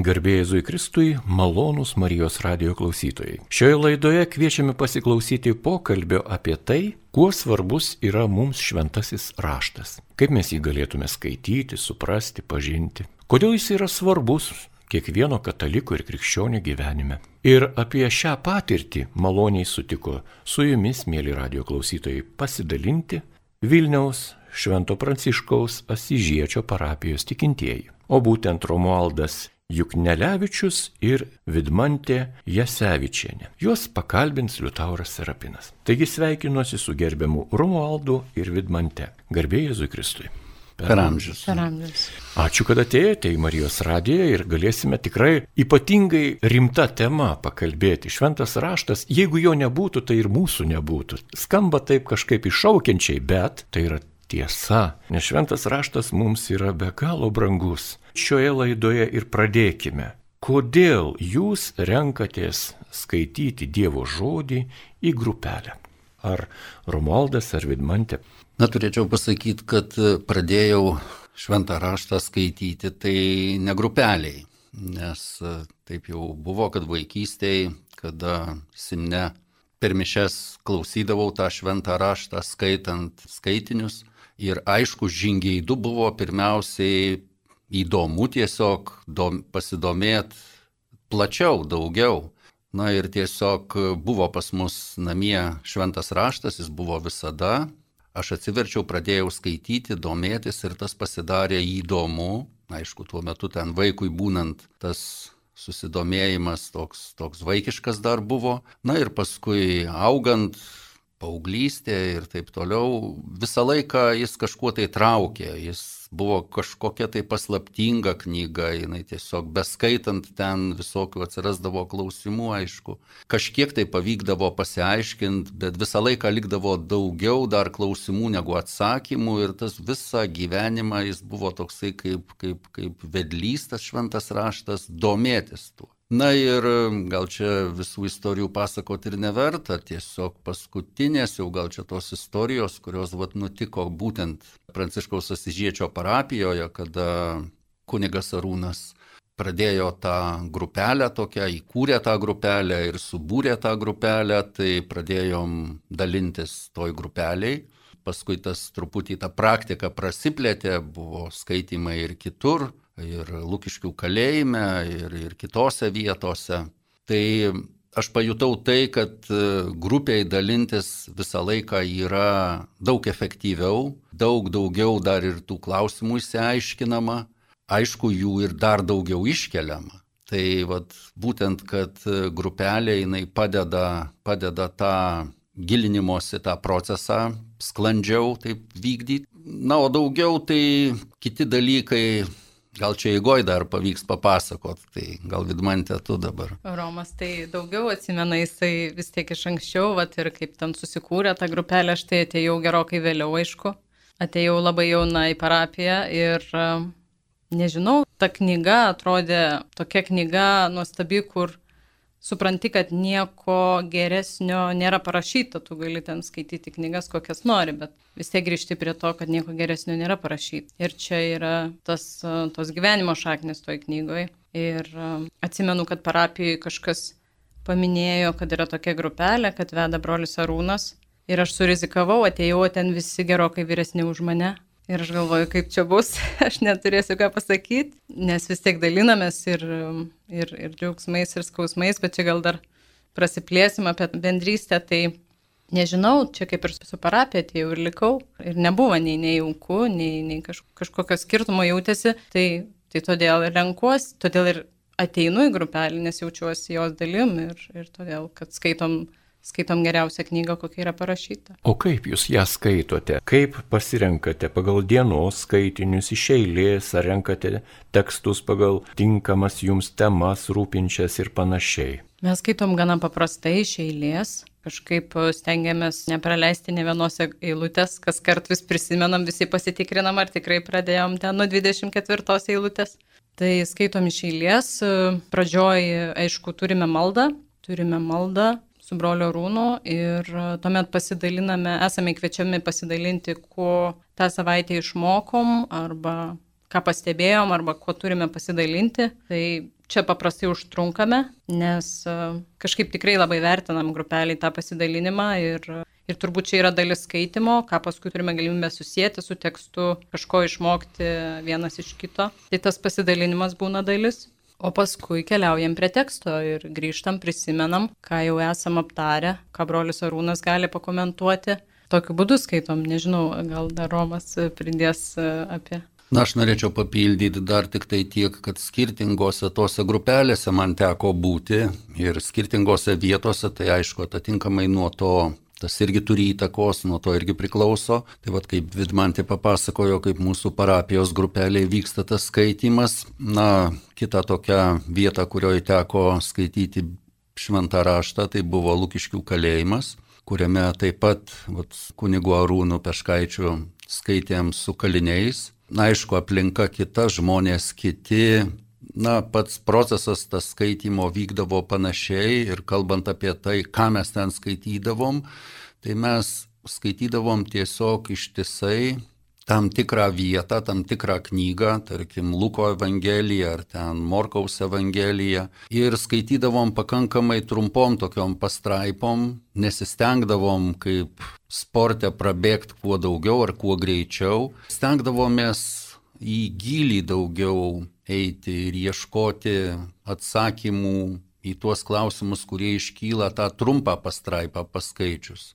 Garbėjai Jėzui Kristui, malonūs Marijos radio klausytojai. Šioje laidoje kviečiame pasiklausyti pokalbio apie tai, kuo svarbus yra mums šventasis raštas. Kaip mes jį galėtume skaityti, suprasti, pažinti. Kodėl jis yra svarbus kiekvieno kataliko ir krikščionio gyvenime. Ir apie šią patirtį maloniai sutiko su jumis, mėly radio klausytojai, pasidalinti Vilniaus Švento Pranciškaus Asižiečio parapijos tikintieji. O būtent Romualdas Juknelevičius ir Vidmantė Jasevičienė. Juos pakalbins Liutauras Serapinas. Taigi sveikinuosi su gerbiamu Romualdu ir Vidmante. Garbėjai Jėzui Kristui. Per amžius. Per amžius. Ačiū, kad atėjote į Marijos radiją ir galėsime tikrai ypatingai rimta tema pakalbėti. Šventas raštas, jeigu jo nebūtų, tai ir mūsų nebūtų. Skamba taip kažkaip iššaukiančiai, bet tai yra tiesa, nes šventas raštas mums yra be galo brangus. Šioje laidoje ir pradėkime. Kodėl jūs renkatės skaityti Dievo žodį į grupelę? Ar Romualdas, ar Vidmantė? Na, turėčiau pasakyti, kad pradėjau šventą raštą skaityti tai ne grupeliai, nes taip jau buvo, kad vaikystėje, kada Simne per mišes klausydavau tą šventą raštą skaitant skaitinius, Ir aišku, žingeidu buvo pirmiausiai įdomu tiesiog dom, pasidomėti plačiau, daugiau. Na ir tiesiog buvo pas mus namie šventas raštas, jis buvo visada. Aš atsiverčiau, pradėjau skaityti, domėtis ir tas pasidarė įdomu. Aišku, tuo metu ten vaikui būnant tas susidomėjimas toks, toks vaikiškas dar buvo. Na ir paskui augant, paauglystė ir taip toliau, visą laiką jis kažkuo tai traukė, jis buvo kažkokia tai paslaptinga knyga, jinai tiesiog beskaitant ten visokių atsirasdavo klausimų, aišku, kažkiek tai pavykdavo pasiaiškinti, bet visą laiką likdavo daugiau dar klausimų negu atsakymų ir tas visą gyvenimą jis buvo toksai kaip, kaip, kaip vedlys tas šventas raštas, domėtis tuo. Na ir gal čia visų istorijų pasakoti ir neverta, tiesiog paskutinės jau gal čia tos istorijos, kurios vat, nutiko būtent Pranciškaus Asižiečio parapijoje, kada kunigas Arūnas pradėjo tą grupelę tokią, įkūrė tą grupelę ir subūrė tą grupelę, tai pradėjom dalintis toj grupeliai. Paskui tas truputį ta praktika prasiplėtė, buvo skaitimai ir kitur, ir Lukiškių kalėjime, ir, ir kitose vietose. Tai aš pajutau tai, kad e, grupiai dalintis visą laiką yra daug efektyviau, daug daugiau dar ir tų klausimų įsiaiškinama, aišku, jų ir dar daugiau iškeliama. Tai vat, būtent, kad grupelė jinai padeda, padeda tą gilinimosi tą procesą sklandžiau taip vykdyti. Na, o daugiau tai kiti dalykai Gal čia įgoj dar pavyks papasakot, tai gal vidmantė tu dabar. Romas tai daugiau atsimena, jisai vis tiek iš anksčiau, vat, ir kaip ten susikūrė tą grupelę, aš tai atėjau gerokai vėliau, aišku. Atėjau labai jauna į parapiją ir nežinau, ta knyga atrodė tokia knyga nuostabi, kur supranti, kad nieko geresnio nėra parašyta, tu gali ten skaityti knygas, kokias nori, bet vis tiek grįžti prie to, kad nieko geresnio nėra parašyta. Ir čia yra tas, tos gyvenimo šaknis toj knygoje. Ir atsimenu, kad parapijoje kažkas paminėjo, kad yra tokia grupelė, kad veda brolis Arūnas. Ir aš surizikavau, atėjau, ten visi gerokai vyresni už mane. Ir aš galvoju, kaip čia bus, aš neturėsiu ką pasakyti, nes vis tiek dalinamės ir, ir, ir džiaugsmais, ir skausmais, bet čia gal dar prasiplėsim apie bendrystę, tai nežinau, čia kaip ir su parapija atėjau ir likau. Ir nebuvo nei nejauku, nei, nei kaž, kažkokio skirtumo jautėsi, tai, tai todėl ir renkuosi, todėl ir ateinu į grupelį, nes jaučiuosi jos dalim ir, ir todėl, kad skaitom skaitom geriausią knygą, kokia yra parašyta. O kaip jūs ją skaitote? Kaip pasirenkate pagal dienos skaitinius iš eilės, ar renkate tekstus pagal tinkamas jums temas rūpinčias ir panašiai? Mes skaitom gana paprastai iš eilės. Kažkaip stengiamės nepraleisti ne vienos eilutės, kas kart vis prisimenam, visi pasitikrinam, ar tikrai pradėjom ten nuo 24 eilutės. Tai skaitom iš eilės. Pradžioj, aišku, turime maldą, turime maldą, su brolio Rūnu ir e, tuomet pasidaliname, esame kviečiami pasidalinti, ko tą savaitę išmokom arba ką pastebėjom arba kuo turime pasidalinti. Tai čia paprastai užtrunkame, nes e, kažkaip tikrai labai vertinam grupeliai tą pasidalinimą ir, ir turbūt čia yra dalis skaitimo, ką paskui turime galimybę susijęti su tekstu, kažko išmokti vienas iš kito. Tai tas pasidalinimas būna dalis. O paskui keliaujam prie teksto ir grįžtam, prisimenam, ką jau esam aptarę, ką brolius Arūnas gali pakomentuoti. Tokiu būdu skaitom, nežinau, gal dar Romas pridės e, apie. Na, aš norėčiau papildyti dar tik tai tiek, kad skirtingose tose grupelėse man teko būti ir skirtingose vietose, tai aišku, atitinkamai nuo to Tas irgi turi įtakos, nuo to irgi priklauso. Tai vad kaip Vidmantė papasakojo, kaip mūsų parapijos grupelėje vyksta tas skaitimas. Na, kita tokia vieta, kurioje teko skaityti šventą raštą, tai buvo Lukiškių kalėjimas, kuriame taip pat vat, kunigu Arūnu Peškaičiu skaitėm su kaliniais. Na, aišku, aplinka kita, žmonės kiti, na, pats procesas tas skaitimo vykdavo panašiai ir kalbant apie tai, ką mes ten skaitydavom, tai mes skaitydavom tiesiog ištisai tam tikrą vietą, tam tikrą knygą, tarkim Luko Evangeliją ar ten Morkaus Evangeliją ir skaitydavom pakankamai trumpom tokiom pastraipom, nesistengdavom kaip sporte prabėgti kuo daugiau ar kuo greičiau, stengdavomės į gilį daugiau eiti ir ieškoti atsakymų į tuos klausimus, kurie iškyla tą trumpą pastraipą paskaičius.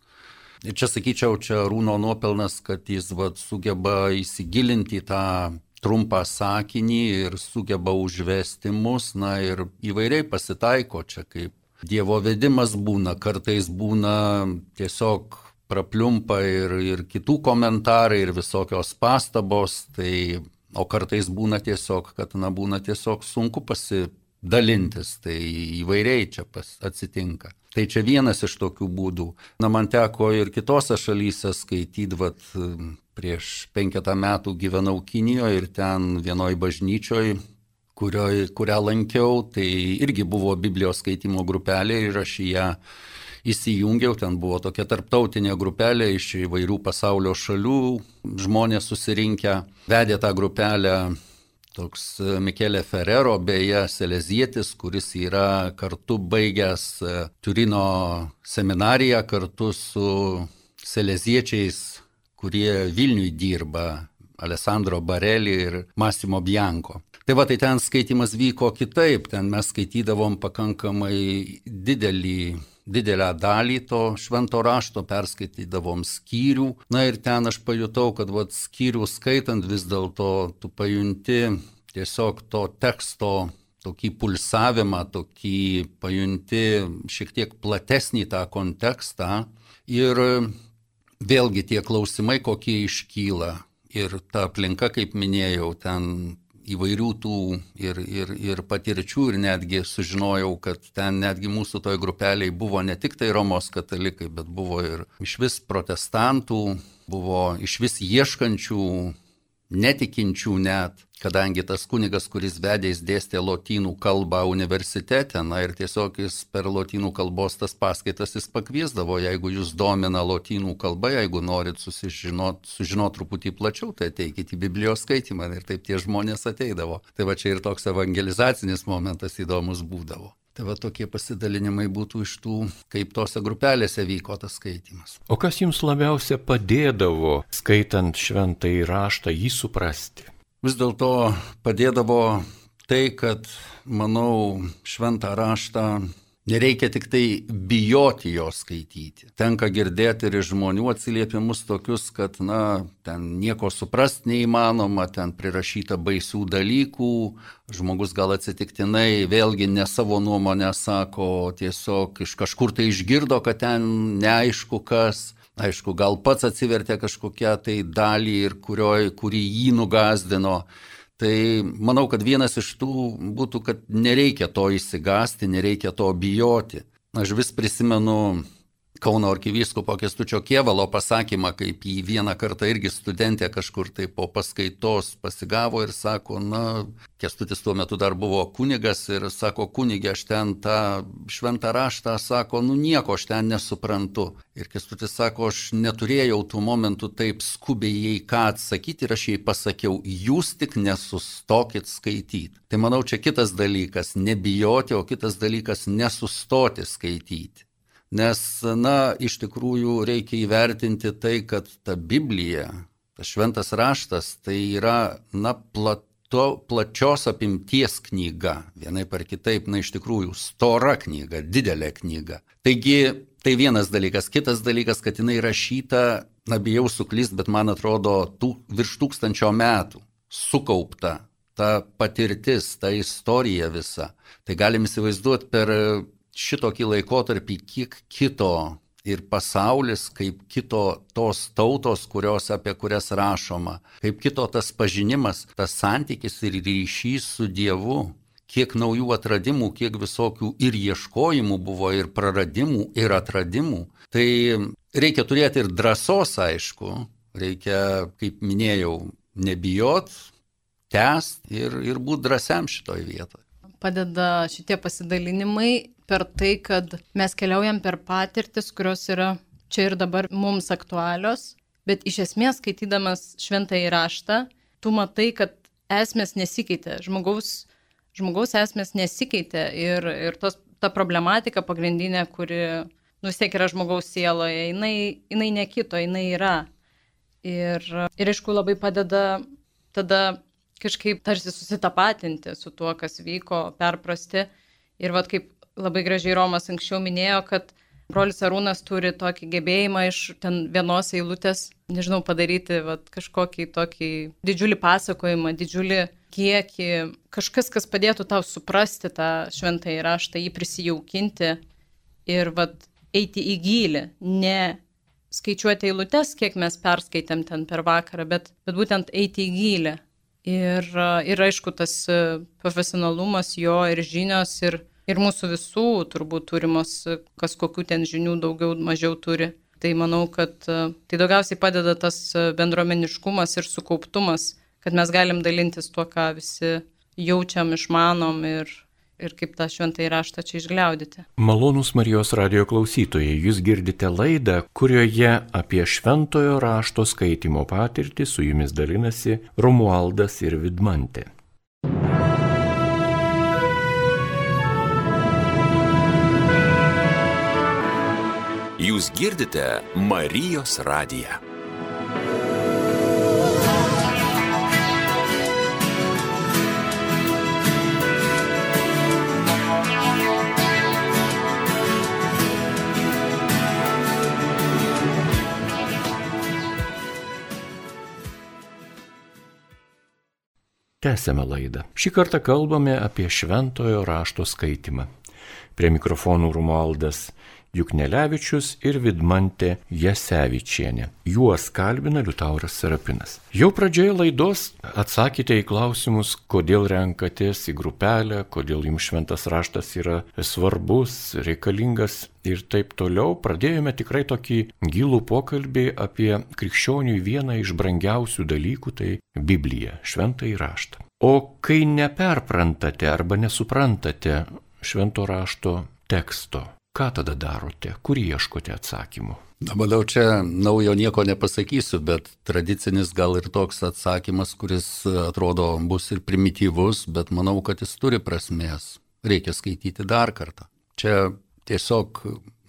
Ir čia sakyčiau, čia Rūno nuopelnas, kad jis vat, sugeba įsigilinti tą trumpą sakinį ir sugeba užvesti mus, na ir įvairiai pasitaiko čia kaip Dievo vedimas būna, kartais būna tiesiog prapliumpa ir, ir kitų komentarai, ir visokios pastabos, tai O kartais būna tiesiog, kad na, būna tiesiog sunku pasidalintis, tai įvairiai čia pas, atsitinka. Tai čia vienas iš tokių būdų. Na, man teko ir kitose šalyse skaityti, vat, prieš penketą metų gyvenau Kinijoje ir ten vienoj bažnyčioj, kurioj, kurią lankiau, tai irgi buvo Biblijos skaitimo grupelė ir aš ją įsijungiau, ten buvo tokia tarptautinė grupelė iš įvairių pasaulio šalių, žmonės susirinkę, vedė tą grupelę toks Mikelė Ferrero, beje, Selezietis, kuris yra kartu baigęs e, Turino seminariją kartu su Seleziečiais, kurie Vilniui dirba, Alessandro Barelį ir Massimo Bianco. Tai va, tai ten skaitimas vyko kitaip, ten mes skaitydavom pakankamai didelį didelę dalį to švento rašto, perskaitydavom skyrių. Na ir ten aš pajutau, kad vat, skyrių skaitant vis dėlto tu pajunti tiesiog to teksto tokį pulsavimą, tokį pajunti šiek tiek platesnį tą kontekstą. Ir vėlgi tie klausimai, kokie iškyla. Ir ta aplinka, kaip minėjau, ten įvairių tų ir, ir, ir patirčių ir netgi sužinojau, kad ten netgi mūsų toj grupeliai buvo ne tik tai Romos katalikai, bet buvo ir iš vis protestantų, buvo iš vis ieškančių netikinčių net, kadangi tas kunigas, kuris vedė, jis dėstė lotynų kalbą universitete, na ir tiesiog jis per lotynų kalbos tas paskaitas jis pakviesdavo, jeigu jūs domina lotynų kalba, jeigu norit susižinot, sužinot truputį plačiau, tai ateikite į Biblijos skaitimą ir taip tie žmonės ateidavo. Tai va čia ir toks evangelizacinis momentas įdomus būdavo. Tai va tokie pasidalinimai būtų iš tų, kaip tose grupelėse vyko tas skaitimas. O kas jums labiausia padėdavo, skaitant šventai raštą, jį suprasti? Vis dėlto padėdavo tai, kad, manau, šventą raštą Nereikia tik tai bijoti jo skaityti. Tenka girdėti ir žmonių atsiliepimus tokius, kad, na, ten nieko suprast neįmanoma, ten prirašyta baisių dalykų, žmogus gal atsitiktinai vėlgi ne savo nuomonę sako, tiesiog iš kažkur tai išgirdo, kad ten neaišku kas. Aišku, gal pats atsivertė kažkokią tai dalį ir kurioj, kuri jį nugazdino. Tai manau, kad vienas iš tų būtų, kad nereikia to įsigasti, nereikia to bijoti. Aš vis prisimenu Kauno arkivyskupo Kestučio Kievalo pasakymą, kaip jį vieną kartą irgi studentė kažkur tai po paskaitos pasigavo ir sako, na, Kestutis tuo metu dar buvo kunigas ir sako, kunigė, aš ten tą šventą raštą, sako, nu nieko aš ten nesuprantu. Ir Kestutis sako, aš neturėjau tų momentų taip skubiai jai ką atsakyti ir aš jai pasakiau, jūs tik nesustokit skaityti. Tai manau, čia kitas dalykas - nebijoti, o kitas dalykas - nesustoti skaityti. Nes, na, iš tikrųjų reikia įvertinti tai, kad ta Biblija, tas šventas raštas, tai yra, na, plato, plačios apimties knyga. Vienaip ar kitaip, na, iš tikrųjų, stora knyga, didelė knyga. Taigi, tai vienas dalykas. Kitas dalykas, kad jinai rašyta, na, bijau suklyst, bet man atrodo, tų, virš tūkstančio metų sukaupta ta patirtis, ta istorija visa. Tai galim įsivaizduoti per šitokį laikotarpį kiek kito ir pasaulis, kaip kito tos tautos, kurios apie kurias rašoma, kaip kito tas pažinimas, tas santykis ir ryšys su Dievu, kiek naujų atradimų, kiek visokių ir ieškojimų buvo, ir praradimų, ir atradimų. Tai reikia turėti ir drąsos, aišku, reikia, kaip minėjau, nebijot, tęst ir, ir būti drąsiam šitoj vietoje. Padeda šitie pasidalinimai per tai, kad mes keliaujam per patirtis, kurios yra čia ir dabar mums aktualios, bet iš esmės skaitydamas šventą įraštą, tu matai, kad esmės nesikeitė, žmogaus, žmogaus esmės nesikeitė ir, ir tos, ta problematika pagrindinė, kuri nu, vis tiek yra žmogaus sieloje, jinai, jinai nekito, jinai yra. Ir, ir aišku, labai padeda tada kažkaip tarsi susitapatinti su tuo, kas vyko, perprasti. Ir vad kaip labai gražiai Romas anksčiau minėjo, kad brolis Arūnas turi tokį gebėjimą iš ten vienos eilutės, nežinau, padaryti vat, kažkokį tokį didžiulį pasakojimą, didžiulį kiekį, kažkas, kas padėtų tau suprasti tą šventą įraštą, jį prisijaukinti ir vat, eiti į gilį, ne skaičiuoti eilutes, kiek mes perskaitėm ten per vakarą, bet, bet būtent eiti į gilį. Ir, ir aišku, tas profesionalumas jo ir žinios ir ir mūsų visų turbūt turimos, kas kokių ten žinių daugiau, mažiau turi. Tai manau, kad e, tai daugiausiai padeda tas e, bendruomeniškumas ir sukauptumas, kad mes galim dalintis tuo, ką visi jaučiam, išmanom ir, ir kaip tą šventą įraštą čia išgliaudyti. Malonus Marijos radio klausytojai, jūs girdite laidą, kurioje apie šventojo rašto skaitimo patirtį su jumis dalinasi Romualdas ir Vidmantė. Jūs girdite Marijos radiją. Tęsėme laidą. Šį kartą kalbame apie šventojo rašto skaitimą. Prie mikrofonų Rumaldas Juknelevičius ir Vidmantė Jasevičienė. Juos kalbina Liutauras Serapinas. Jau pradžioje laidos atsakėte į klausimus, kodėl renkatės į grupelę, kodėl jums šventas raštas yra svarbus, reikalingas ir taip toliau. Pradėjome tikrai tokį gilų pokalbį apie krikščionių vieną iš brangiausių dalykų - tai Bibliją, šventąjį raštą. O kai neperprantate arba nesuprantate švento rašto teksto, Ką tada darote? Kur ieškote atsakymų? Na, manau, čia naujo nieko nepasakysiu, bet tradicinis gal ir toks atsakymas, kuris atrodo bus ir primityvus, bet manau, kad jis turi prasmės. Reikia skaityti dar kartą. Čia tiesiog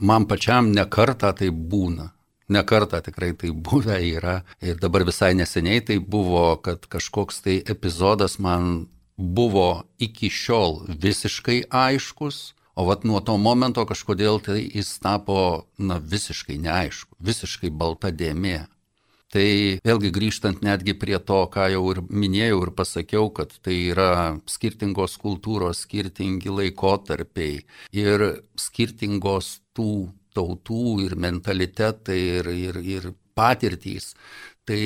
man pačiam ne kartą tai būna. Ne kartą tikrai tai buvę yra. Ir dabar visai neseniai tai buvo, kad kažkoks tai epizodas man buvo iki šiol visiškai aiškus, O vat nuo to momento kažkodėl tai jis tapo, na, visiškai neaišku, visiškai balta dėmė. Tai vėlgi grįžtant netgi prie to, ką jau ir minėjau ir pasakiau, kad tai yra skirtingos kultūros, skirtingi laikotarpiai ir skirtingos tų tautų ir mentalitetai ir, ir, ir patirtys. Tai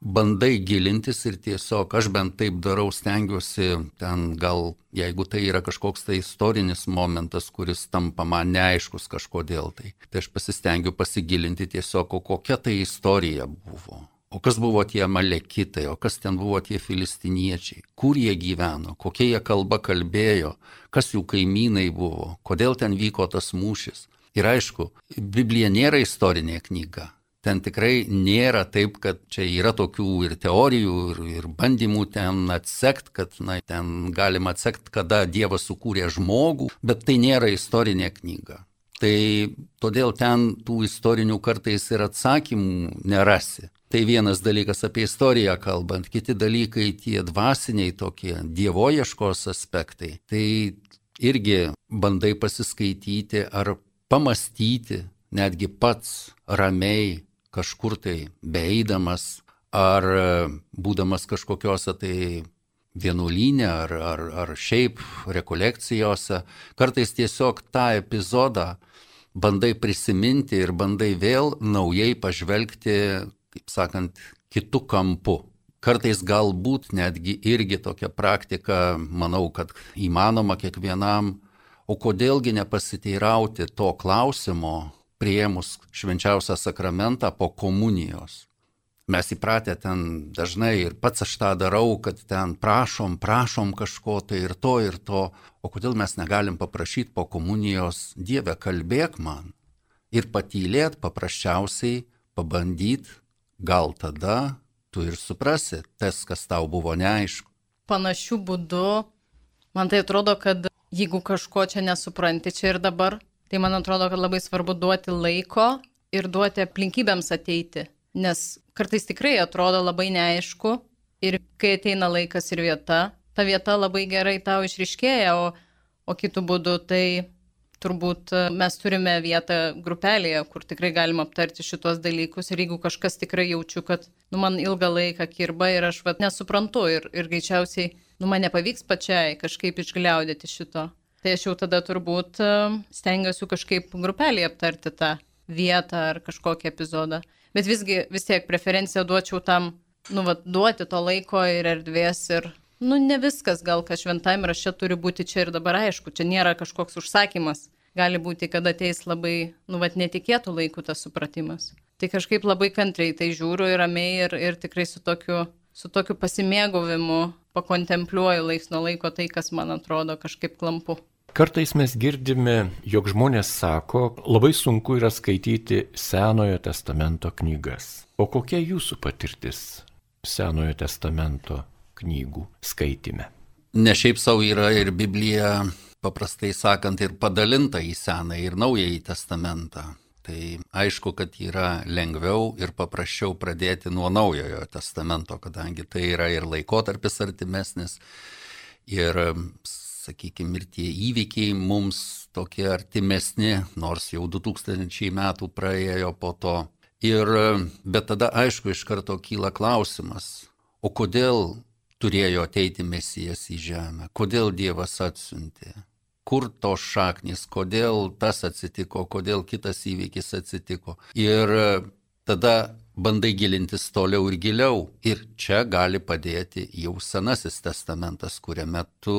bandai gilintis ir tiesiog aš bent taip darau, stengiuosi ten gal, jeigu tai yra kažkoks tai istorinis momentas, kuris tampa man neaiškus kažkodėl tai, tai aš pasistengiu pasigilinti tiesiog, o kokia tai istorija buvo. O kas buvo tie malekitai, o kas ten buvo tie filistiniečiai, kur jie gyveno, kokie jie kalba kalbėjo, kas jų kaimynai buvo, kodėl ten vyko tas mūšis. Ir aišku, Biblija nėra istorinė knyga, ten tikrai nėra taip, kad čia yra tokių ir teorijų, ir, ir bandymų ten atsekt, kad na, ten galima atsekt, kada Dievas sukūrė žmogų, bet tai nėra istorinė knyga. Tai todėl ten tų istorinių kartais ir atsakymų nerasi. Tai vienas dalykas apie istoriją kalbant, kiti dalykai tie dvasiniai tokie dievoieškos aspektai. Tai irgi bandai pasiskaityti ar pamastyti, netgi pats ramiai kažkur tai beeidamas ar e, būdamas kažkokiuose tai vienuolynė ar, ar, ar šiaip rekolekcijose, kartais tiesiog tą epizodą bandai prisiminti ir bandai vėl naujai pažvelgti, kaip sakant, kitų kampų. Kartais galbūt netgi irgi tokia praktika, manau, kad įmanoma kiekvienam, o kodėlgi nepasiteirauti to klausimo, prieimus švenčiausią sakramentą po komunijos. Mes įpratę ten dažnai ir pats aš tą darau, kad ten prašom, prašom kažko tai ir to ir to, o kodėl mes negalim paprašyti po komunijos, Dieve, kalbėk man ir patylėt paprasčiausiai, pabandyt, gal tada tu ir suprasi tas, kas tau buvo neaišku. Panašių būdų, man tai atrodo, kad jeigu kažko čia nesupranti čia ir dabar, Tai man atrodo, kad labai svarbu duoti laiko ir duoti aplinkybėms ateiti, nes kartais tikrai atrodo labai neaišku ir kai ateina laikas ir vieta, ta vieta labai gerai tau išriškėja, o, o kitų būdų tai turbūt e, mes turime vietą grupelėje, kur tikrai galima aptarti šitos dalykus ir jeigu kažkas tikrai jaučiu, kad nu, man ilgą laiką kirba ir aš vat, nesuprantu ir, ir greičiausiai nu, man nepavyks pačiai kažkaip išgliaudyti šito, Tai aš jau tada turbūt e, stengiuosi kažkaip grupelį aptarti tą vietą ar kažkokį epizodą. Bet visgi vis tiek preferenciją duočiau tam, nu, va, duoti to laiko ir erdvės ir, nu, ne viskas gal, kas šventajame rašte turi būti čia ir dabar aišku, čia nėra kažkoks užsakymas. Gali būti, kad ateis labai, nu, va, netikėtų laikų tas supratimas. Tai kažkaip labai kantriai tai žiūriu ir ramiai ir, ir tikrai su tokiu, su tokiu pasimėgavimu pakontempliuoju laiks nuo laiko tai, kas man atrodo kažkaip klampu. Kartais mes girdime, jog žmonės sako, labai sunku yra skaityti Senojo testamento knygas. O kokia jūsų patirtis Senojo testamento knygų skaitime? Ne šiaip savo yra ir Biblija, paprastai sakant, ir padalinta į Senąjį ir Naująjį testamentą. Tai aišku, kad yra lengviau ir paprasčiau pradėti nuo Naujojo testamento, kadangi tai yra ir laikotarpis artimesnis, ir sakykime, ir tie įvykiai mums tokie artimesni, nors jau 2000 metų praėjo po to. Ir, bet tada aišku iš karto kyla klausimas, o kodėl turėjo ateiti mesijas į žemę, kodėl Dievas atsiuntė, kur tos šaknis, kodėl tas atsitiko, kodėl kitas įvykis atsitiko. Ir tada bandai gilintis toliau ir giliau. Ir čia gali padėti jau Senasis testamentas, kuriame tu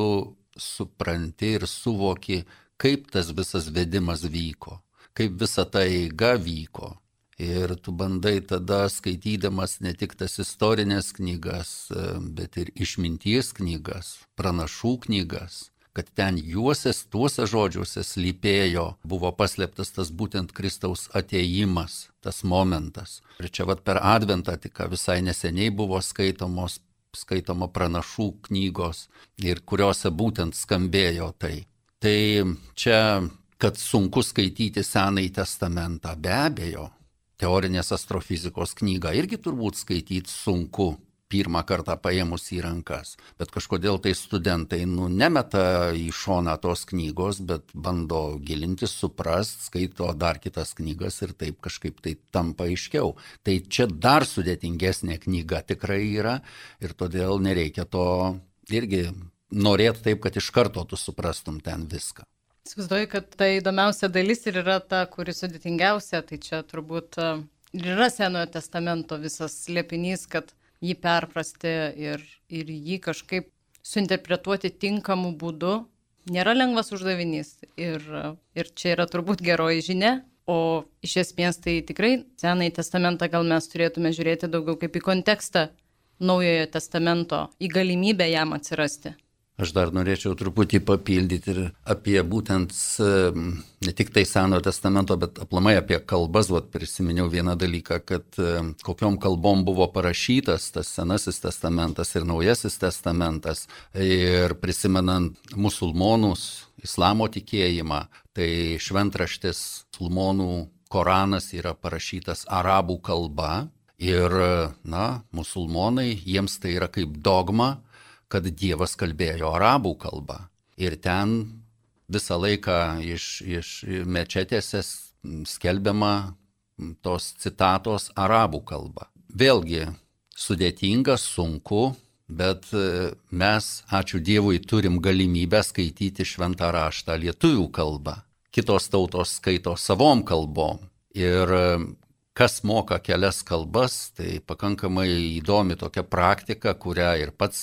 supranti ir suvoki, kaip tas visas vedimas vyko, kaip visa ta eiga vyko. Ir tu bandai tada skaitydamas ne tik tas istorinės knygas, bet ir išminties knygas, pranašų knygas, kad ten juoses, tuose žodžiuose slypėjo, buvo paslėptas tas būtent Kristaus ateimas, tas momentas. Ir čia vad per Adventą tik visai neseniai buvo skaitomos skaitoma pranašų knygos ir kuriuose būtent skambėjo tai. Tai čia, kad sunku skaityti Senąjį testamentą, be abejo, teorinės astrofizikos knygą irgi turbūt skaityti sunku, pirmą kartą paėmus į rankas. Bet kažkodėl tai studentai nu, nemeta į šoną tos knygos, bet bando gilintis, suprast, skaito dar kitas knygas ir taip kažkaip tai tampa aiškiau. Tai čia dar sudėtingesnė knyga tikrai yra ir todėl nereikia to irgi norėti taip, kad iš karto tu suprastum ten viską. Įsivaizduoju, kad ta įdomiausia dalis ir yra ta, kuri sudėtingiausia, tai čia turbūt ir yra Senojo testamento visas liepinys, kad jį perprasti ir, ir jį kažkaip suinterpretuoti tinkamu būdu nėra lengvas uždavinys. Ir, ir čia yra turbūt geroji žinia. O iš esmės tai tikrai Senąjį testamentą gal mes turėtume žiūrėti daugiau kaip į kontekstą Naujojo testamento, į galimybę jam atsirasti. Aš dar norėčiau truputį papildyti ir apie būtent ne tik tai Senojo testamento, bet aplamai apie kalbas. Vat prisiminiau vieną dalyką, kad kokiom kalbom buvo parašytas tas Senasis testamentas ir Naujasis testamentas. Ir prisimenant musulmonus, islamo tikėjimą, tai šventraštis musulmonų Koranas yra parašytas arabų kalba. Ir, na, musulmonai, jiems tai yra kaip dogma, kad Dievas kalbėjo arabų kalbą. Ir ten visą laiką iš, iš mečetėse skelbiama tos citatos arabų kalba. Vėlgi, sudėtinga, sunku, bet e, mes, ačiū Dievui, turim galimybę skaityti šventą raštą lietuvių kalbą. Kitos tautos skaito savom kalbom. Ir e, kas moka kelias kalbas, tai pakankamai įdomi tokia praktika, kurią ir pats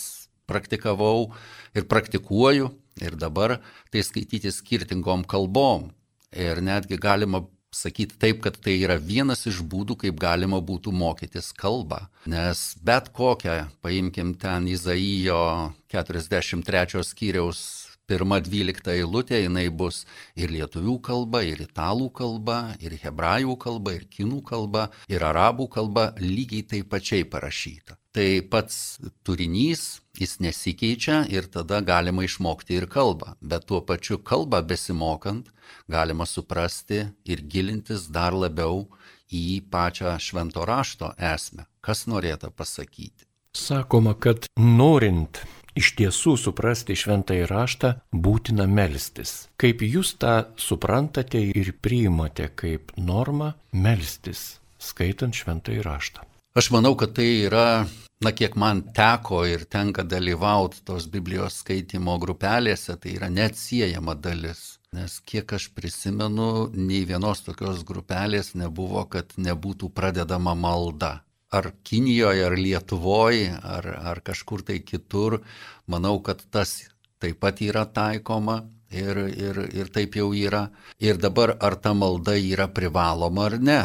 praktikavau ir praktikuoju ir dabar tai skaityti skirtingom kalbom. Ir netgi galima sakyti taip, kad tai yra vienas iš būdų, kaip galima būtų mokytis kalbą. Nes bet kokią, paimkim ten Izaijo 43 skyriaus pirma dvylikta eilutė, jinai bus ir lietuvių kalba, ir italų kalba, ir hebrajų kalba, ir kinų kalba, ir arabų kalba lygiai taip pačiai parašyta. Tai pats turinys, jis nesikeičia ir tada galima išmokti ir kalbą. Bet tuo pačiu kalbą besimokant galima suprasti ir gilintis dar labiau į pačią švento rašto esmę. Kas norėtų pasakyti? Sakoma, kad norint iš tiesų suprasti šventąjį raštą būtina melstis. Kaip jūs tą suprantate ir priimate kaip normą melstis, skaitant šventąjį raštą? Aš manau, kad tai yra, na kiek man teko ir tenka dalyvauti tos Biblijos skaitimo grupelėse, tai yra neatsiejama dalis. Nes kiek aš prisimenu, nei vienos tokios grupelės nebuvo, kad nebūtų pradedama malda ar Kinijoje, ar Lietuvoje, ar, ar kažkur tai kitur, manau, kad tas taip pat yra taikoma ir, ir, ir taip jau yra. Ir dabar ar ta malda yra privaloma ar ne.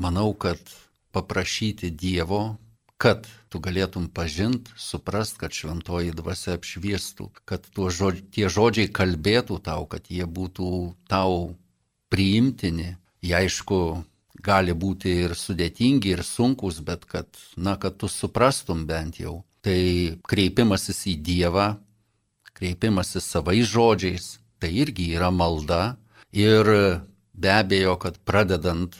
Manau, kad paprašyti Dievo, kad tu galėtum pažint, suprast, kad šventoji dvasia apšviestų, kad žodž, tie žodžiai kalbėtų tau, kad jie būtų tau priimtini. Jie aišku, gali būti ir sudėtingi, ir sunkus, bet kad, na, kad tu suprastum bent jau. Tai kreipimasis į Dievą, kreipimasis savais žodžiais, tai irgi yra malda. Ir be abejo, kad pradedant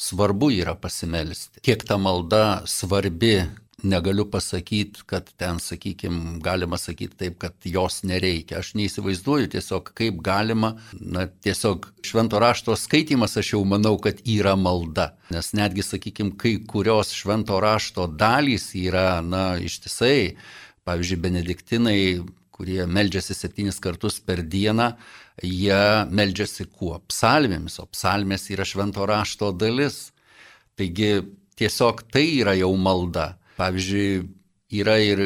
svarbu yra pasimelsti. Kiek ta malda svarbi negaliu pasakyti, kad ten, sakykime, galima sakyti taip, kad jos nereikia. Aš neįsivaizduoju tiesiog, kaip galima, na, tiesiog švento rašto skaitimas, aš jau manau, kad yra malda. Nes netgi, sakykime, kai kurios švento rašto dalys yra, na, ištisai, pavyzdžiui, benediktinai, kurie meldžiasi septynis kartus per dieną, jie meldžiasi kuo? Psalmėmis, o psalmės yra švento rašto dalis. Taigi tiesiog tai yra jau malda. Pavyzdžiui, yra ir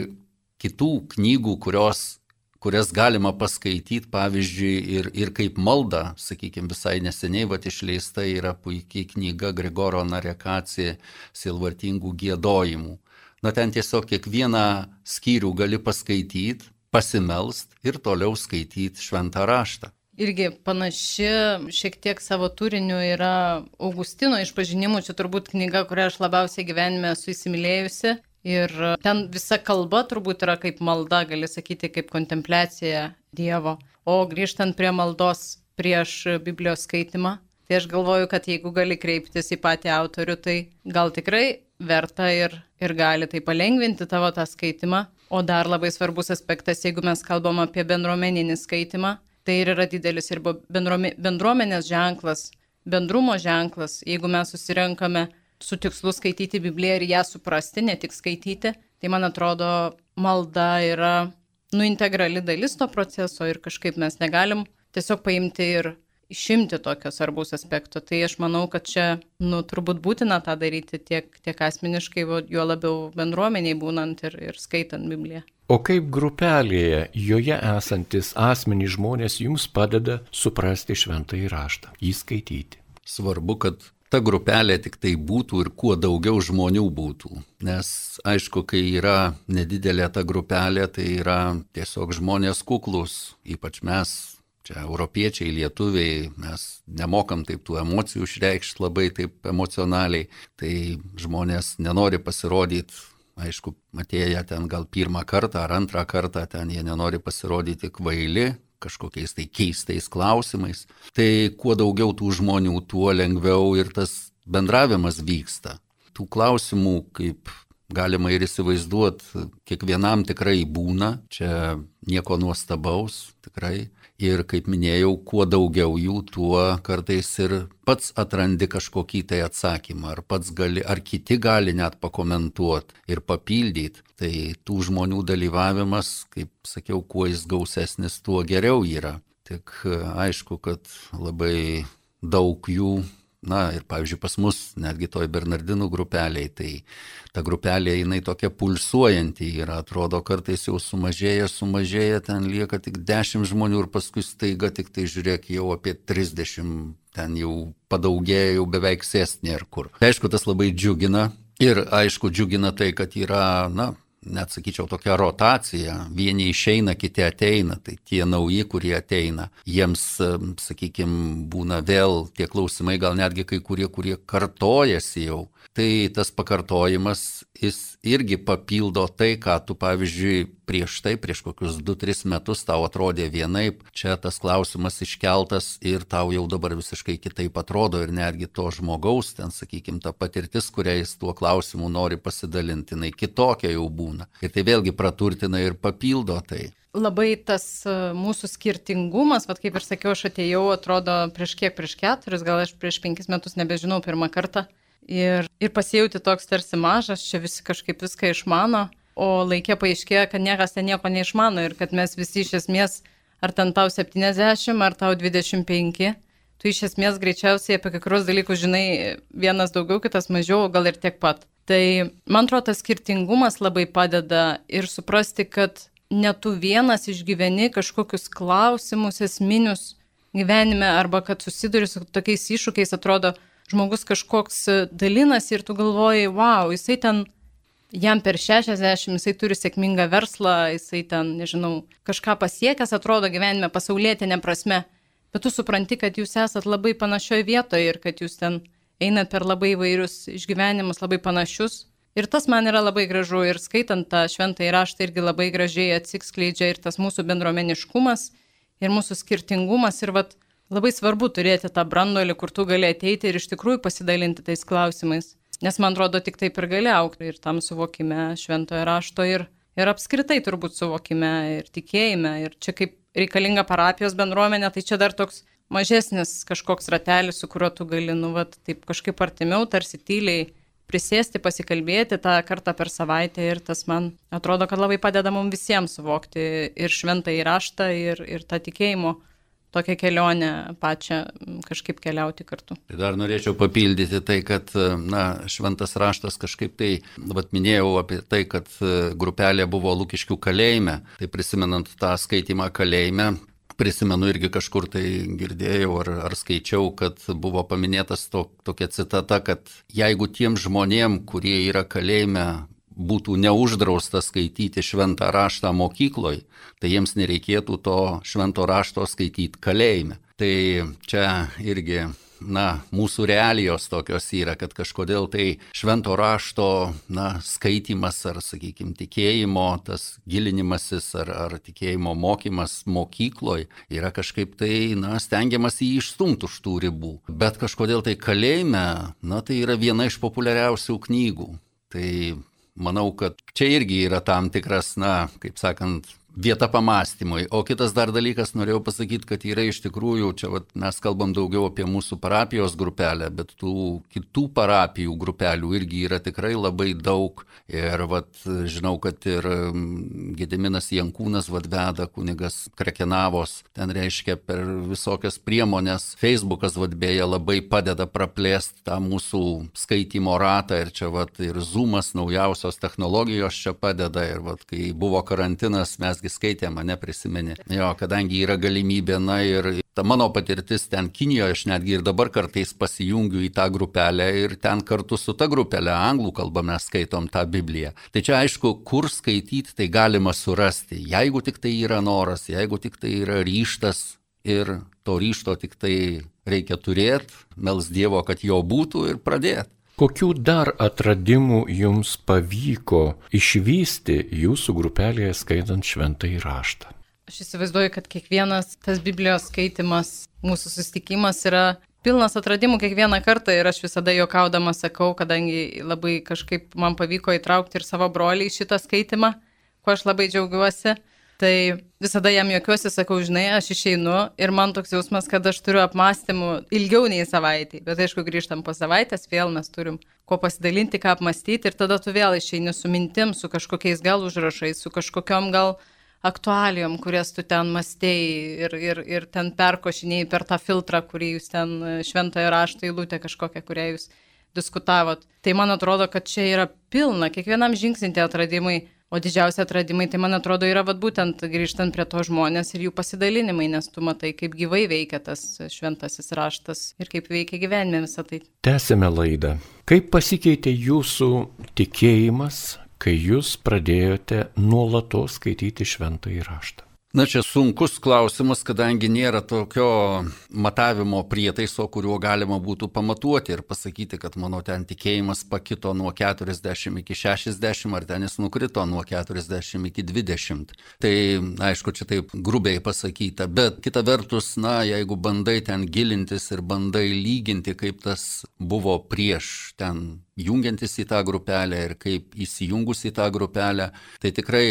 kitų knygų, kurios, kurias galima paskaityti, pavyzdžiui, ir, ir kaip malda, sakykime, visai neseniai va išleista yra puikiai knyga Grigoro Narekacija Silvartingų gėdojimų. Na ten tiesiog kiekvieną skyrių gali paskaityti, pasimelst ir toliau skaityti šventą raštą. Irgi panaši šiek tiek savo turiniu yra Augustino išpažinimų, čia turbūt knyga, kurią aš labiausiai gyvenime esu įsimylėjusi. Ir ten visa kalba turbūt yra kaip malda, gali sakyti, kaip kontempliacija Dievo. O grįžtant prie maldos prieš Biblijos skaitimą, tai aš galvoju, kad jeigu gali kreiptis į patį autorių, tai gal tikrai verta ir, ir gali tai palengvinti tavo tą skaitimą. O dar labai svarbus aspektas, jeigu mes kalbam apie bendruomeninį skaitimą, tai ir yra didelis ir bendruomenės ženklas, bendrumo ženklas, jeigu mes susirenkame su tikslu skaityti Bibliją ir ją suprasti, ne tik skaityti, tai man atrodo malda yra nu integrali dalis to proceso ir kažkaip mes negalim tiesiog paimti ir išimti tokio svarbaus aspekto. Tai aš manau, kad čia, nu, turbūt būtina tą daryti tiek, tiek asmeniškai, juo labiau bendruomeniai būnant ir, ir skaitant Bibliją. O kaip grupelėje, joje esantis asmenys žmonės jums padeda suprasti šventąjį raštą, jį skaityti? Svarbu, kad ta grupelė tik tai būtų ir kuo daugiau žmonių būtų. Nes aišku, kai yra nedidelė ta grupelė, tai yra tiesiog žmonės kuklus, ypač mes, čia europiečiai, lietuviai, mes nemokam taip tų emocijų išreikšti labai taip emocionaliai, tai žmonės nenori pasirodyti aišku, atėję ten gal pirmą kartą ar antrą kartą, ten jie nenori pasirodyti kvaili, kažkokiais tai keistais klausimais. Tai kuo daugiau tų žmonių, tuo lengviau ir tas bendravimas vyksta. Tų klausimų, kaip galima ir įsivaizduoti, kiekvienam tikrai būna, čia nieko nuostabaus, tikrai. Ir kaip minėjau, kuo daugiau jų, tuo kartais ir pats atrandi kažkokį tai atsakymą, ar pats gali, ar kiti gali net pakomentuoti ir papildyti. Tai tų žmonių dalyvavimas, kaip sakiau, kuo jis gausesnis, tuo geriau yra. Tik aišku, kad labai daug jų Na ir pavyzdžiui pas mus, netgi toj Bernardinų grupeliai, tai ta grupelė jinai tokia pulsuojanti yra, atrodo kartais jau sumažėja, sumažėja, ten lieka tik 10 žmonių ir paskui staiga tik tai žiūrėk jau apie 30, ten jau padaugėja, jau beveik sėst nėra kur. Tai aišku, tas labai džiugina. Ir aišku, džiugina tai, kad yra, na, net sakyčiau, tokia rotacija. Vieni išeina, kiti ateina. Tai tie nauji, kurie ateina, jiems, sakykime, būna vėl tie klausimai, gal netgi kai kurie, kurie kartojasi jau. Tai tas pakartojimas, jis irgi papildo tai, ką tu, pavyzdžiui, prieš tai, prieš kokius 2-3 metus tau atrodė vienaip, čia tas klausimas iškeltas ir tau jau dabar visiškai kitaip atrodo ir netgi to žmogaus, ten, sakykime, ta patirtis, kuriais tuo klausimu nori pasidalinti, jinai kitokia jau būna. Ir tai vėlgi praturtina ir papildo tai labai tas e, mūsų skirtingumas, vad kaip ir sakiau, aš atėjau, atrodo, prieš kiek, prieš keturis, gal aš prieš penkis metus nebežinau pirmą kartą. Ir, ir pasijauti toks tarsi mažas, čia visi kažkaip viską išmano, o laikė paaiškėjo, kad niekas ten nieko neišmano ir kad mes visi iš esmės, ar ten tau 70, ar tau 25, tu iš esmės greičiausiai apie kurios dalykus žinai vienas daugiau, kitas mažiau, gal ir tiek pat. Tai man atrodo, tas skirtingumas labai padeda ir suprasti, kad ne tu vienas išgyveni kažkokius klausimus esminius gyvenime arba kad susiduri su tokiais iššūkiais, atrodo, žmogus kažkoks dalinasi ir tu galvoji, wow, jisai ten, jam per 60, jisai turi sėkmingą verslą, jisai ten, nežinau, kažką pasiekęs atrodo gyvenime pasaulėtinė prasme, bet tu supranti, kad jūs esat labai panašioje vietoje ir kad jūs ten einat per labai įvairius išgyvenimus, labai panašius. Ir tas man yra labai gražu ir skaitant tą šventą įraštą irgi labai gražiai atsikskleidžia ir tas mūsų bendruomeniškumas, ir mūsų skirtingumas. Ir vat Labai svarbu turėti tą brandolį, kur tu gali ateiti ir iš tikrųjų pasidalinti tais klausimais. Nes man atrodo, tik taip ir gali aukti ir tam suvokime šventojo rašto ir, ir apskritai turbūt suvokime ir tikėjime. Ir čia kaip reikalinga parapijos bendruomenė, tai čia dar toks mažesnis kažkoks ratelis, su kuriuo tu gali, nu, vat, taip kažkaip artimiau, tarsi tyliai prisėsti, pasikalbėti tą kartą per savaitę ir tas man atrodo, kad labai padeda mums visiems suvokti ir šventą įraštą, ir, ir tą tikėjimo tokią kelionę pačią kažkaip keliauti kartu. Tai dar norėčiau papildyti tai, kad na, šventas raštas kažkaip tai, vat minėjau apie tai, kad grupelė buvo Lukiškių kalėjime, tai prisimenant tą skaitimą kalėjime, Prisimenu irgi kažkur tai girdėjau ar, ar skaičiau, kad buvo paminėtas to, tokia citata, kad jeigu tiem žmonėm, kurie yra kalėjime, būtų neuždrausta skaityti šventą raštą mokykloj, tai jiems nereikėtų to švento rašto skaityti kalėjime. Tai čia irgi na, mūsų realijos tokios yra, kad kažkodėl tai švento rašto, na, skaitimas ar, sakykime, tikėjimo, tas gilinimasis ar, ar tikėjimo mokymas mokykloje yra kažkaip tai, na, stengiamas jį išstumti už tų ribų. Bet kažkodėl tai kalėjime, na, tai yra viena iš populiariausių knygų. Tai manau, kad čia irgi yra tam tikras, na, kaip sakant, vieta pamastymui. O kitas dar dalykas, norėjau pasakyti, kad yra iš tikrųjų, čia vat, mes kalbam daugiau apie mūsų parapijos grupelę, bet tų kitų parapijų grupelių irgi yra tikrai labai daug. Ir vat, žinau, kad ir Gediminas Jankūnas vadveda, kunigas Krekenavos, ten reiškia per visokias priemonės. Facebookas vadbėja labai padeda praplėsti tą mūsų skaitimo ratą ir čia vat, ir Zoomas naujausios technologijos čia padeda. Ir vat, kai buvo karantinas, mes mesgi skaitė, mane prisiminė. Jo, kadangi yra galimybė, na ir ta mano patirtis ten Kinijoje, aš netgi ir dabar kartais pasijungiu į tą grupelę ir ten kartu su ta grupelė anglų kalba mes skaitom tą Bibliją. Tai čia aišku, kur skaityti tai galima surasti, jeigu tik tai yra noras, jeigu tik tai yra ryštas ir to ryšto tik tai reikia turėti, mels Dievo, kad jo būtų ir pradėti. Kokių dar atradimų jums pavyko išvysti jūsų grupelėje skaitant šventai raštą? Aš įsivaizduoju, kad kiekvienas tas Biblijos skaitimas, mūsų susitikimas yra pilnas atradimų kiekvieną kartą ir aš visada juokaudama sakau, kadangi labai kažkaip man pavyko įtraukti ir savo brolį į šitą skaitimą, kuo aš labai džiaugiuosi. Tai visada jam jokiuosi, sakau, žinai, aš išeinu ir man toks jausmas, kad aš turiu apmąstymų ilgiau nei savaitį. Bet aišku, grįžtam po savaitės, vėl mes turim ko pasidalinti, ką apmastyti ir tada tu vėl išeini su mintim, su kažkokiais gal užrašais, su kažkokiam gal aktualijom, kurias tu ten mastėjai ir, ir, ir ten perkošiniai per tą filtrą, kurį jūs ten šventojo rašto įlūtė kažkokią, kurią jūs diskutavot. Tai man atrodo, kad čia yra pilna, kiekvienam žingsnį tie atradimai O didžiausi atradimai, tai man atrodo, yra vat, būtent grįžtant prie to žmonės ir jų pasidalinimai, nes tu matai, kaip gyvai veikia tas šventasis raštas ir kaip veikia gyvenime visą tai. Tęsime laidą. Kaip pasikeitė jūsų tikėjimas, kai jūs pradėjote nuolatos skaityti šventąjį raštą? Na čia sunkus klausimas, kadangi nėra tokio matavimo prietaiso, kuriuo galima būtų pamatuoti ir pasakyti, kad mano ten tikėjimas pakito nuo 40 iki 60 ar ten jis nukrito nuo 40 iki 20. Tai aišku, čia taip grubiai pasakyta, bet kita vertus, na, jeigu bandai ten gilintis ir bandai lyginti, kaip tas buvo prieš ten jungiantis į tą grupelę ir kaip įsijungus į tą grupelę, tai tikrai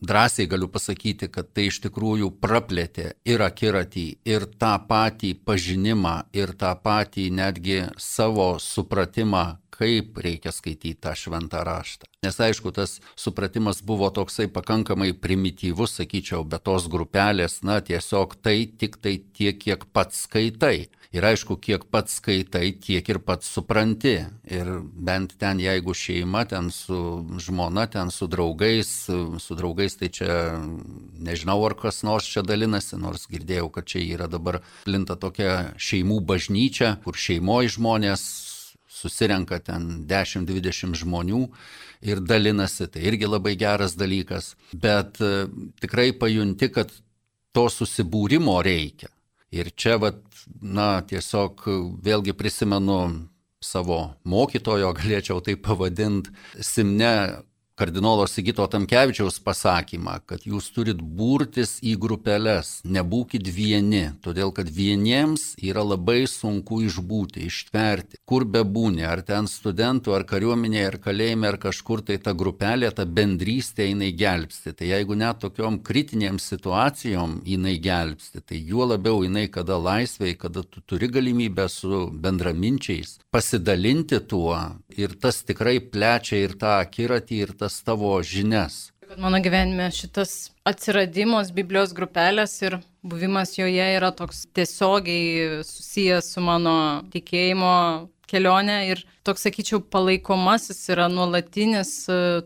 drąsiai galiu pasakyti, kad tai iš tikrųjų praplėtė ir akiratį, ir tą patį pažinimą, ir tą patį netgi savo supratimą, kaip reikia skaityti tą šventą raštą. Nes aišku, tas supratimas buvo toksai pakankamai primityvus, sakyčiau, bet tos grupelės, na, tiesiog tai tik tai tiek, kiek pats skaitai. Ir aišku, kiek pats skaitai, tiek ir pats supranti. Ir bent ten, jeigu šeima, ten su žmona, ten su draugais, su draugais, tai čia nežinau, ar kas nors čia dalinasi, nors girdėjau, kad čia yra dabar plinta tokia šeimų bažnyčia, kur šeimoji žmonės susirenka ten 10-20 žmonių ir dalinasi, tai irgi labai geras dalykas, bet e, tikrai pajunti, kad to susibūrimo reikia. Ir čia, vat, na, tiesiog vėlgi prisimenu savo mokytojo, galėčiau tai pavadinti, Simne kardinolo Sigito Tamkevičiaus pasakymą, kad jūs turit burtis į grupelės, nebūkit vieni, todėl kad vieniems yra labai sunku išbūti, ištverti, kur bebūni, ar ten studentų, ar kariuomenėje, ar kalėjime, ar kažkur tai ta grupelė, ta bendrystė jinai gelbsti. Tai jeigu net tokiom kritinėm situacijom jinai gelbsti, tai juo labiau jinai kada laisvai, kada tu turi galimybę su bendraminčiais pasidalinti tuo ir tas tikrai plečia ir tą akiratį, ir tas tavo žinias. Mano gyvenime šitas atsiradimas Biblijos grupelės ir buvimas joje yra toks tiesiogiai susijęs su mano tikėjimo kelionė ir toks, sakyčiau, palaikomasis yra nuolatinis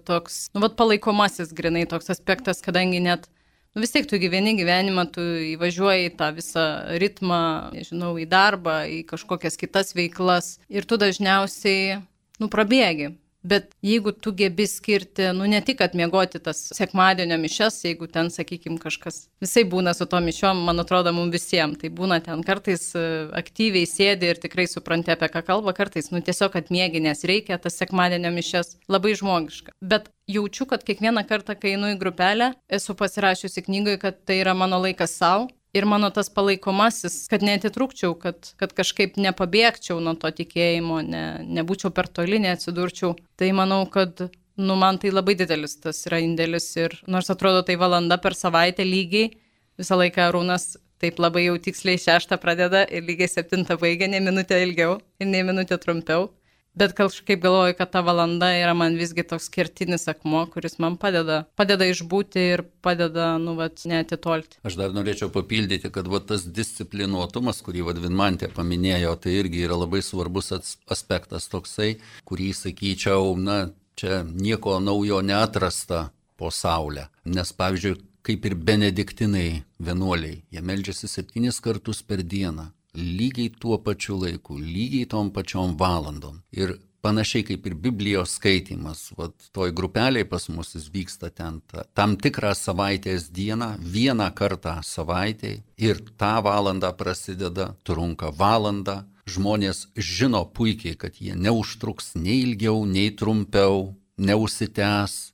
toks, nu, vad palaikomasis grinai toks aspektas, kadangi net nu, vis tiek tu gyveni gyvenimą, tu įvažiuoji į tą visą ritmą, nežinau, į darbą, į kažkokias kitas veiklas ir tu dažniausiai, nu, prabėgi. Bet jeigu tu gebi skirti, nu ne tik atmiegoti tas sekmadienio mišes, jeigu ten, sakykime, kažkas visai būna su to mišiom, man atrodo, mums visiems, tai būna ten kartais e, aktyviai sėdi ir tikrai supranti, apie ką kalba, kartais, nu tiesiog atmiegi, nes reikia tas sekmadienio mišes, labai žmogiška. Bet jaučiu, kad kiekvieną kartą, kai einu į grupelę, esu pasirašiusi knygoje, kad tai yra mano laikas savo, ir mano tas palaikomasis, kad netitrūkčiau, kad, kad kažkaip nepabėgčiau nuo to tikėjimo, ne, nebūčiau per toli, neatsidurčiau. Tai manau, kad nu, man tai labai didelis tas yra indėlis ir nors atrodo tai valanda per savaitę lygiai, visą laiką Rūnas taip labai jau tiksliai šeštą pradeda ir lygiai septintą baigia, ne minutę ilgiau ir ne minutę trumpiau. Bet kažkaip galvoju, kad ta valanda yra man visgi toks kertinis akmuo, kuris man padeda, padeda išbūti ir padeda, nu, vat, netitolti. Aš dar norėčiau papildyti, kad vat, tas disciplinuotumas, kurį Vadvinmantė paminėjo, tai irgi yra labai svarbus aspektas toksai, kurį, sakyčiau, na, čia nieko naujo neatrasta po Saulę. Nes, pavyzdžiui, kaip ir benediktinai vienuoliai, jie meldžiasi septynis kartus per dieną lygiai tuo pačiu laiku, lygiai tom pačiom valandom. Ir panašiai kaip ir Biblijos skaitimas, vat, toj grupeliai pas mus jis vyksta ten ta, tam tikrą savaitės dieną, vieną kartą savaitėje ir tą valandą prasideda, trunka valandą. Žmonės žino puikiai, kad jie neužtruks nei ilgiau, nei trumpiau, neužsitęs,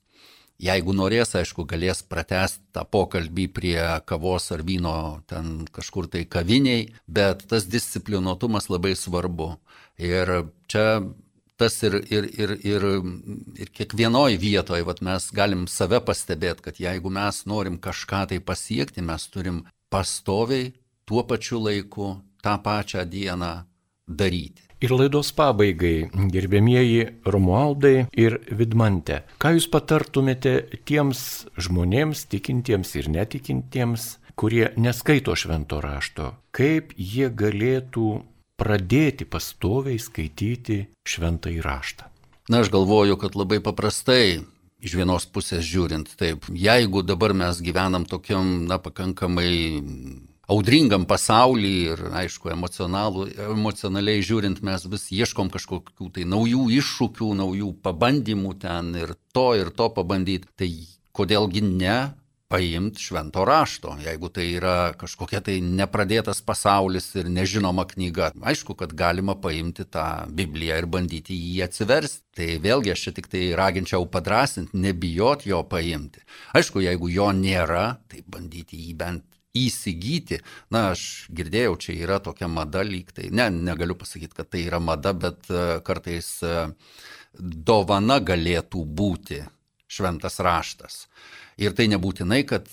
Jeigu norės, aišku, galės pratesti tą pokalbį prie kavos ar vyno ten kažkur tai kaviniai, bet tas disciplinuotumas labai svarbu. Ir čia tas ir, ir, ir, ir, ir kiekvienoje vietoje vat, mes galim save pastebėti, kad jeigu mes norim kažką tai pasiekti, mes turim pastoviai tuo pačiu laiku, tą pačią dieną daryti. Ir laidos pabaigai, gerbėmieji Romualdai ir Vidmante, ką jūs patartumėte tiems žmonėms, tikintiems ir netikintiems, kurie neskaito švento rašto, kaip jie galėtų pradėti pastoviai skaityti šventą įraštą? Na, aš galvoju, kad labai paprastai iš vienos pusės žiūrint, taip, jeigu dabar mes gyvenam tokiam, na, pakankamai audringam pasaulį ir, aišku, emocionaliai žiūrint, mes vis ieškom kažkokių tai naujų iššūkių, naujų pabandymų ten ir to ir to pabandyti. Tai kodėlgi ne paimti švento rašto, jeigu tai yra kažkokia tai nepradėtas pasaulis ir nežinoma knyga. Aišku, kad galima paimti tą Bibliją ir bandyti jį atsiversti. Tai vėlgi aš čia tik tai raginčiau padrasinti, nebijot jo paimti. Aišku, jeigu jo nėra, tai bandyti jį bent įsigyti, na, aš girdėjau, čia yra tokia mada lyg tai, ne, negaliu pasakyti, kad tai yra mada, bet e, kartais e, dovana galėtų būti šventas raštas. Ir tai nebūtinai, kad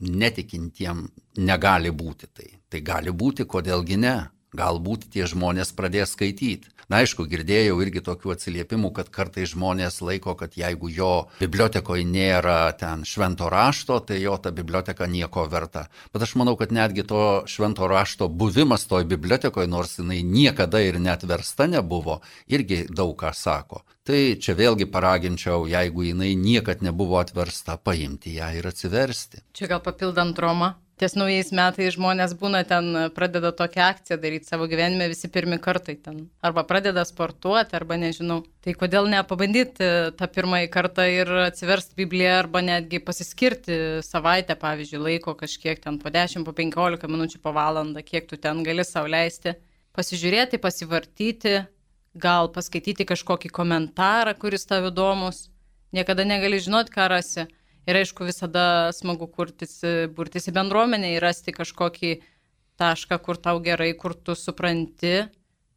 netikintiem negali būti tai. Tai gali būti, kodėlgi ne. Galbūt tie žmonės pradės skaityti. Na aišku, girdėjau irgi tokių atsiliepimų, kad kartai žmonės laiko, kad jeigu jo bibliotekoje nėra ten švento rašto, tai jo ta biblioteka nieko verta. Bet aš manau, kad netgi to švento rašto buvimas toj bibliotekoje, nors jinai niekada ir net versta nebuvo, irgi daug ką sako. Tai čia vėlgi paraginčiau, jeigu jinai niekad nebuvo atversta, paimti ją ir atsiversti. Čia gal papildant Romą, ties naujais metais žmonės būna ten, pradeda tokią akciją daryti savo gyvenime visi pirmi kartai ten. Arba pradeda sportuoti, arba nežinau. Tai kodėl nepabandyti tą pirmąjį kartą ir atsiversti Bibliją, arba netgi pasiskirti savaitę, pavyzdžiui, laiko kažkiek ten po 10, po 15 minučių, po valandą, kiek tu ten gali sauliaisti. Pasižiūrėti, pasivartyti, gal paskaityti kažkokį komentarą, kuris tau įdomus. Niekada negali žinoti, ką rasi. Ir aišku, visada smagu kurtis, burtis į bendruomenę ir rasti kažkokį tašką, kur tau gerai, kur tu supranti,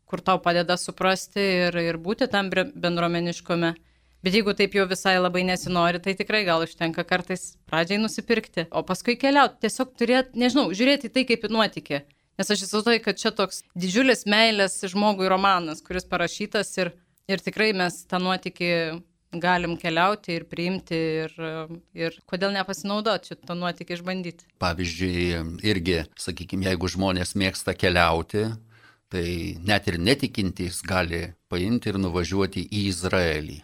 kur tau padeda suprasti ir, ir būti tam bendruomeniškome. Bet jeigu taip jau visai labai nesinori, tai tikrai gal užtenka kartais pradžiai nusipirkti, o paskui keliauti. Tiesiog turėti, nežinau, žiūrėti tai kaip į nuotykį. Nes aš įsivaizduoju, kad čia toks didžiulis meilės žmogui romanas, kuris parašytas ir, ir tikrai mes tą nuotykį galim keliauti ir priimti ir, ir kodėl nepasinaudoti šitą nuotykį išbandyti. Pavyzdžiui, irgi, sakykime, jeigu žmonės mėgsta keliauti, tai net ir netikintys gali paimti ir nuvažiuoti į Izraelį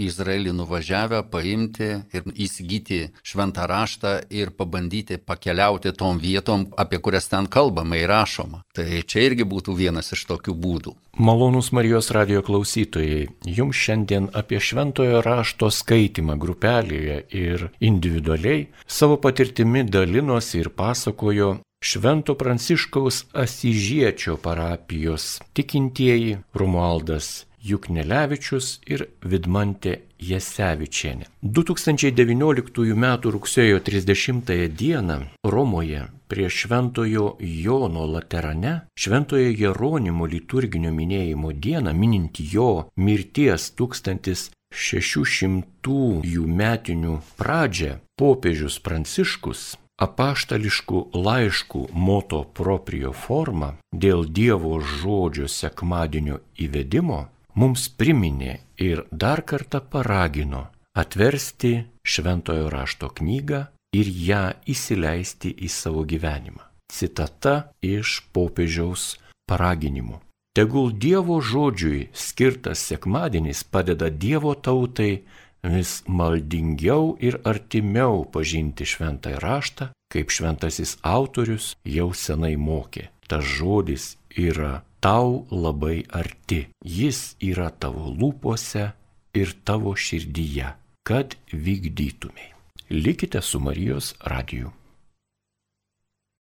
į Izraelį nuvažiavę, paimti ir įsigyti šventą raštą ir pabandyti pakeliauti tom vietom, apie kurias ten kalbama ir rašoma. Tai čia irgi būtų vienas iš tokių būdų. Malonus Marijos radio klausytojai, jums šiandien apie šventojo rašto skaitimą grupelėje ir individualiai savo patirtimi dalinosi ir pasakojo Švento Pranciškaus Asižiečio parapijos tikintieji Romualdas Juknelevičius ir Vidmantė Jasevičienė. 2019 m. rugsėjo 30 d. Romoje prie Šventojo Jono Laterane, Šventojo Jeronimo liturginio minėjimo dieną, minint jo mirties 1000 600 metinių pradžią popiežius Pranciškus apaštališkų laiškų moto proprio forma dėl Dievo žodžio sekmadienio įvedimo mums priminė ir dar kartą paragino atversti šventojo rašto knygą ir ją įsileisti į savo gyvenimą. Citata iš popiežiaus paraginimų. Tegul Dievo žodžiui skirtas sekmadienis padeda Dievo tautai vis maldingiau ir artimiau pažinti šventąjį raštą, kaip šventasis autorius jau senai mokė. Tas žodis yra tau labai arti, jis yra tavo lūpose ir tavo širdyje, kad vykdytumėj. Likite su Marijos radiju.